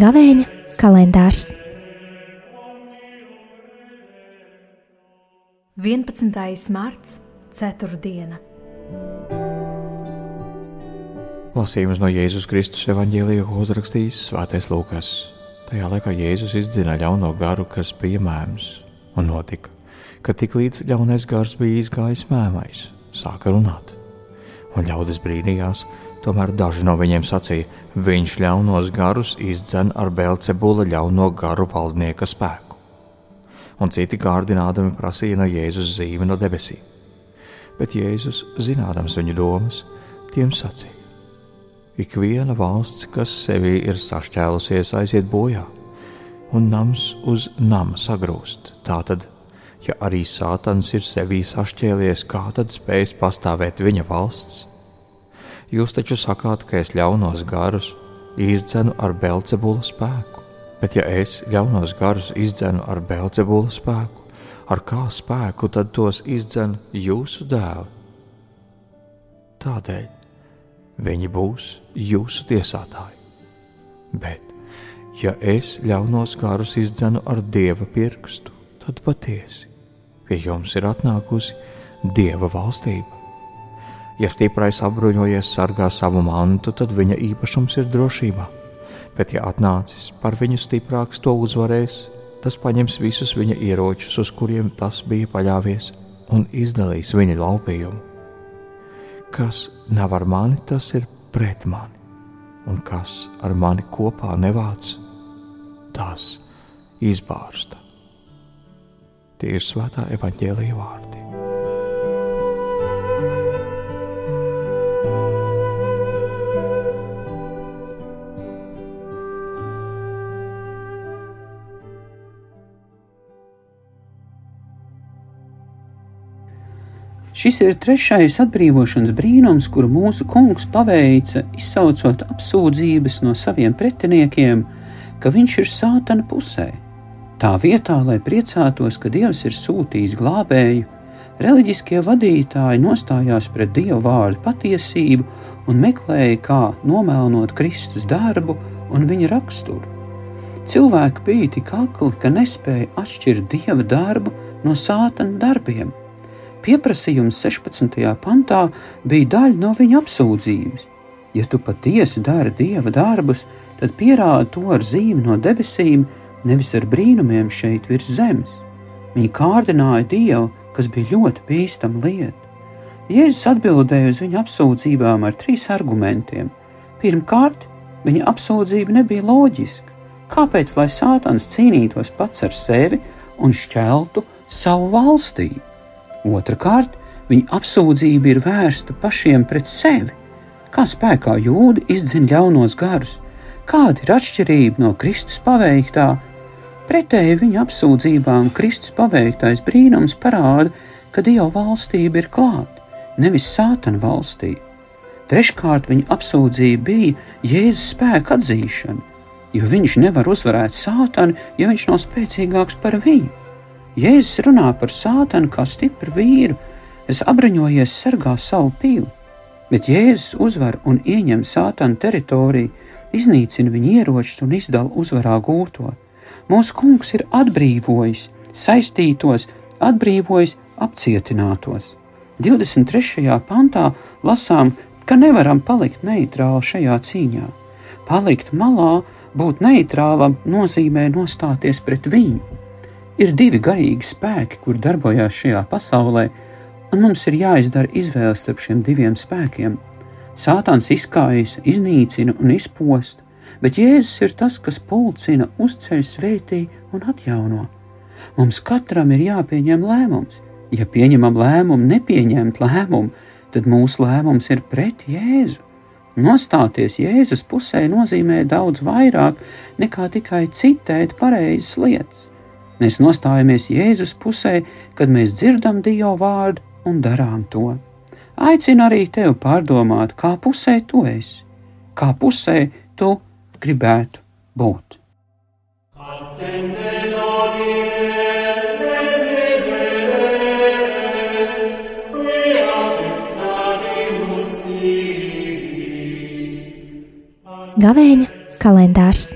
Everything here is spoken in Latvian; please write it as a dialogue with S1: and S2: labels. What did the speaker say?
S1: Gavēņa kalendārs
S2: 11. marts, 4.
S3: Lasījums no Jēzus Kristus evanģēlija, ko uzrakstījis Svētais Lūkas. Tajā laikā Jēzus izdzina ļauno garu, kas bija mēms, un notika, ka tik līdz ļaunais gars bija izgājis mēmais, sāka runāt. Un ļaudis brīnījās, Tomēr daži no viņiem sacīja, viņš ļaunos garus izdzen ar Belcebula ļauno garu valdnieka spēku. Un citi kārdinādami prasīja no Jēzus zīmi no debesīm. Bet Jēzus, zinādams viņu domas, tiem sacīja: Ik viena valsts, kas sevī ir sašķēlusies, aiziet bojā, un nams uz nama sagrūst. Tātad, ja arī Sātans ir sevī sašķēlies, kā tad spēs pastāvēt viņa valsts? Jūs taču sakāt, ka es ļaunos garus izdzenu ar Belcebula spēku, bet ja es ļaunos garus izdzenu ar Belcebula spēku, ar kā spēku tad tos izdzenu jūsu dēli? Tādēļ viņi būs jūsu tiesātāji. Bet, ja es ļaunos garus izdzenu ar dieva pirkstu, tad patiesi pie jums ir atnākusi dieva valstība. Ja stiprais apbruņojies sargā savu mantu, tad viņa īpašums ir drošībā. Bet, ja atnācis par viņu stiprāks to uzvarēs, tas paņems visus viņa ieročus, uz kuriem tas bija paļāvies, un izdalīs viņa laupījumu. Kas nav ar mani, tas ir pret mani, un kas ar mani kopā nevāc, tas izbārsta. Tie ir svētā evaņģēlīja vārdi.
S4: Šis ir trešais atbrīvošanas brīnums, kuru mūsu kungs paveica, izsaucot apsūdzības no saviem pretiniekiem, ka viņš ir sātana pusē. Tā vietā, lai priecātos, ka Dievs ir sūtījis glābēju, reliģiskie vadītāji nostājās pret Dieva vārdu patiesību un meklēja, kā nomelnot Kristus darbu un viņa raksturu. Cilvēki bija tik akli, ka nespēja atšķirt Dieva darbu no sātana darbiem Pieprasījums 16. pantā bija daļa no viņa apsūdzības. Ja tu patiesi dari dieva darbus, tad pierādi to ar zīmi no debesīm, nevis ar brīnumiem šeit virs zemes. Viņi kārdināja dievu, kas bija ļoti bīstama lieta. Jēzus atbildēja uz viņa apsūdzībām ar trīs argumentiem. Pirmkārt, viņa apsūdzība nebija loģiska. Kāpēc lai Sātans cīnītos pats ar sevi un šķeltu savu valstību? Otrakārt, viņa apsūdzība ir vērsta pašiem pret sevi. Kā spēkā jūdi izdzina ļaunos garus, kāda ir atšķirība no Kristus paveiktā? Pretēji viņa apsūdzībām Kristus paveiktais brīnums parāda, ka Dieva valstība ir klāta, nevis sātana valstība. Treškārt, viņa apsūdzība bija Jēzus spēka atzīšana, jo viņš nevar uzvarēt sātanu, ja viņš nav spēcīgāks par viņu. Jēzus runā par sātanu kā stipru vīru, es apbruņojies sargā savu pīli, bet Jēzus uzvar un ieņem sātanu teritoriju, iznīcina viņa ieročus un izdala uzvarā gūto. Mūsu kungs ir atbrīvojis saistītos, atbrīvojis apcietinātos. 23. pantā lasām, ka nevaram palikt neitrāli šajā cīņā. Palikt malā, būt neitrālam, nozīmē nostāties pret viņu. Ir divi garīgi spēki, kur darbojās šajā pasaulē, un mums ir jāizdara izvēle starp šiem diviem spēkiem. Sātans izkājas, iznīcina un izpost, bet Jēzus ir tas, kas pulcina, uzceļ, svētī un atjauno. Mums katram ir jāpieņem lēmums. Ja pieņemam lēmumu, nepieņemt lēmumu, tad mūsu lēmums ir pret Jēzu. Nostāties Jēzus pusē nozīmē daudz vairāk nekā tikai citēt pareizas lietas. Mēs nostājamies Jēzus pusē, kad mēs dzirdam Dieva vārdu un darām to. Aicinu arī tevi pārdomāt, kā pusē tu esi, kā pusē tu gribētu būt. Atende.
S1: Gavēņa kalendārs.